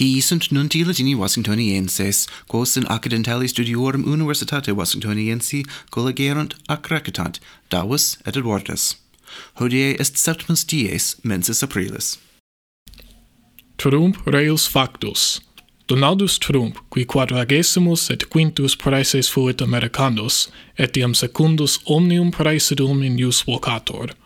Hi sunt nunti Latini Washingtonienses, quos in accidentali studiorum Universitate Washingtoniensi collegerunt ac recitant, Davus et Edwardus. Hodie est septimus dies mensis aprilis. Trump reus factus. Donaldus Trump, qui quadragesimus et quintus praeses fuit Americanus, etiam secundus omnium praesidum in ius vocator –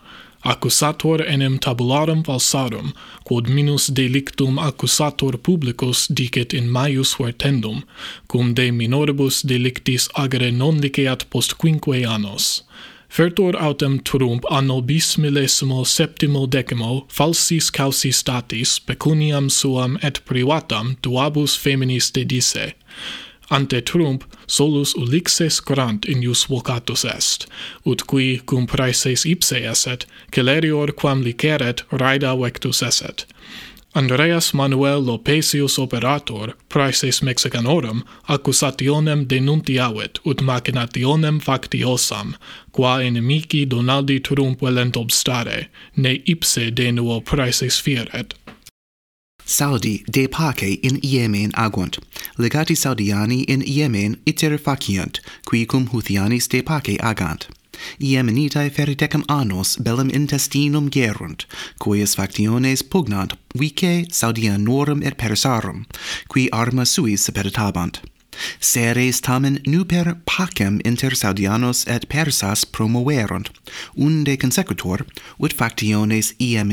accusator enim tabularum falsarum, quod minus delictum accusator publicus dicet in maius vertendum, cum de minoribus delictis agere non liceat post quinque annos. Fertur autem Trump anno bis millesimo septimo decimo falsis causi statis pecuniam suam et privatam duabus feminis dedisse ante Trump solus ulixes corant inius vocatus est, ut qui cum praeses ipse esset, celerior quam liceret raida vectus esset. Andreas Manuel Lopesius operator praeses Mexicanorum accusationem denuntiavet ut machinationem factiosam qua inimici Donaldi Trump velent obstare ne ipse de nuo praeses fieret Saudi de pace in Yemen agunt. Legati Saudiani in Yemen iter faciunt, qui cum Huthianis de pace agant. Iemenitae feridecam annos bellum intestinum gerunt, cuius factiones pugnant vice Saudianorum et Persarum, qui arma suis superitabant. Seres tamen nuper pacem inter Saudianos et Persas promoverunt, unde consecutor, ut factiones ia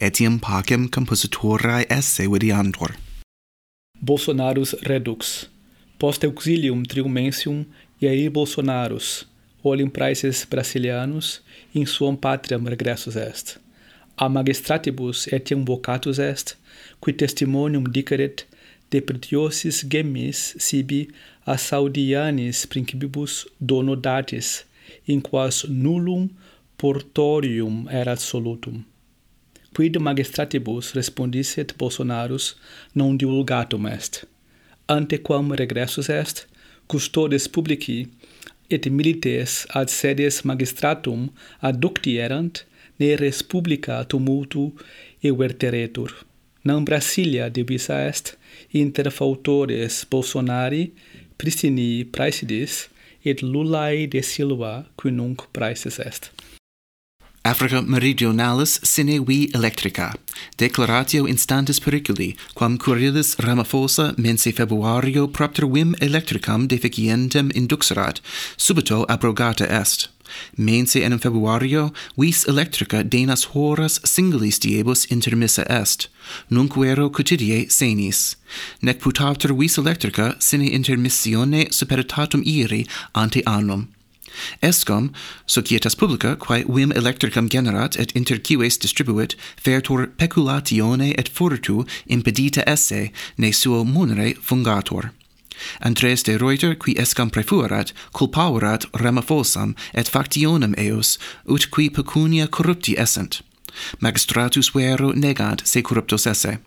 etiam pacem compositorae esse videantur. Bolsonarus redux, post auxilium triumensium Jair Bolsonarus, olim praeses brasilianos, in suam patriam regressus est. A magistratibus etiam vocatus est, qui testimonium diceret Depritiosis gemmis sibi a Saudianis principibus donodatis, in quas nullum portorium erat solutum. Quid magistratibus respondisset Bolsonarus non divulgatum est. Antequam regressus est, custodes publici et milites ad sedes magistratum adducti erant, ne res publica tumultu everteretur. Nam Brasilia divisa est inter fautores Bolsonari, Priscini Praesidis, et Lulae de Silva, qui nunc praesis est. Africa meridionalis sine vi electrica, declaratio instantis periculi, quam Curilis Ramaphosa mense Februario propter vim electricam deficientem induxerat, subito abrogata est. Mense enim Februario vis electrica denas horas singulis diebus intermissa est, nunc vero quotidie senis. Nec putatur vis electrica sine intermissione superitatum iri ante annum. Escom, societas publica, quae vim electricam generat et inter cives distribuit, fertur peculatione et furtu impedita esse, ne suo munere fungator. Andres de Reuter, qui escam prefuerat, culpaurat ramafosam et factionem eos, ut qui pecunia corrupti essent. Magistratus vero negant se corruptos esse.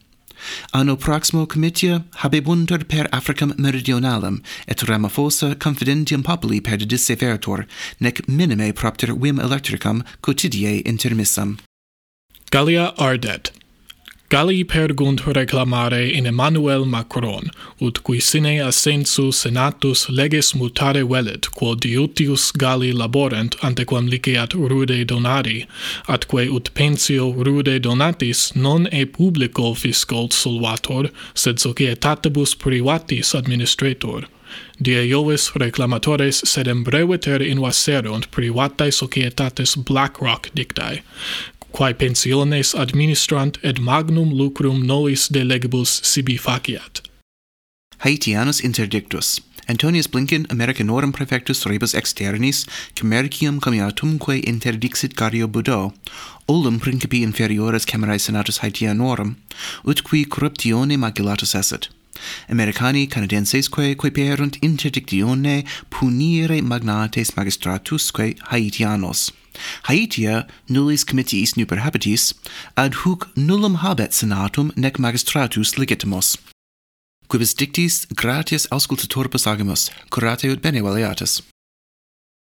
Anno proximo comitia habebuntur per Africam meridionalem, et Ramaphosa confidentium populi per severtor, nec minime propter vim electricam quotidie intermissam. Gallia ardet. Galli pergunt reclamare in Emmanuel Macron, ut qui sine ascensu senatus leges mutare velet, quo diutius Galli laborent antequam liceat rude donari, atque ut pensio rude donatis non e publico fisco solvator, sed societatibus privatis administrator. Die Iovis reclamatores sedem breveter invaserunt privatae societates BlackRock dictae quae pensiones administrant et magnum lucrum nolis de legibus sibi faciat. Haitianus interdictus. Antonius Blinken, Americanorum prefectus rebus externis, commercium comiatumque interdixit Gario Budo, olim principi inferiores Camerae senatus Haitianorum, ut qui corruptione maculatus esset. Americani canadenseisque quaeperunt interdictione punire magnates magistratusque Haitianos. Haetia nullis comitiis nuper habitis, ad huc nullum habet senatum nec magistratus legitimus. Quibus dictis gratias auscultatoribus agimus, curateo bene valiatus.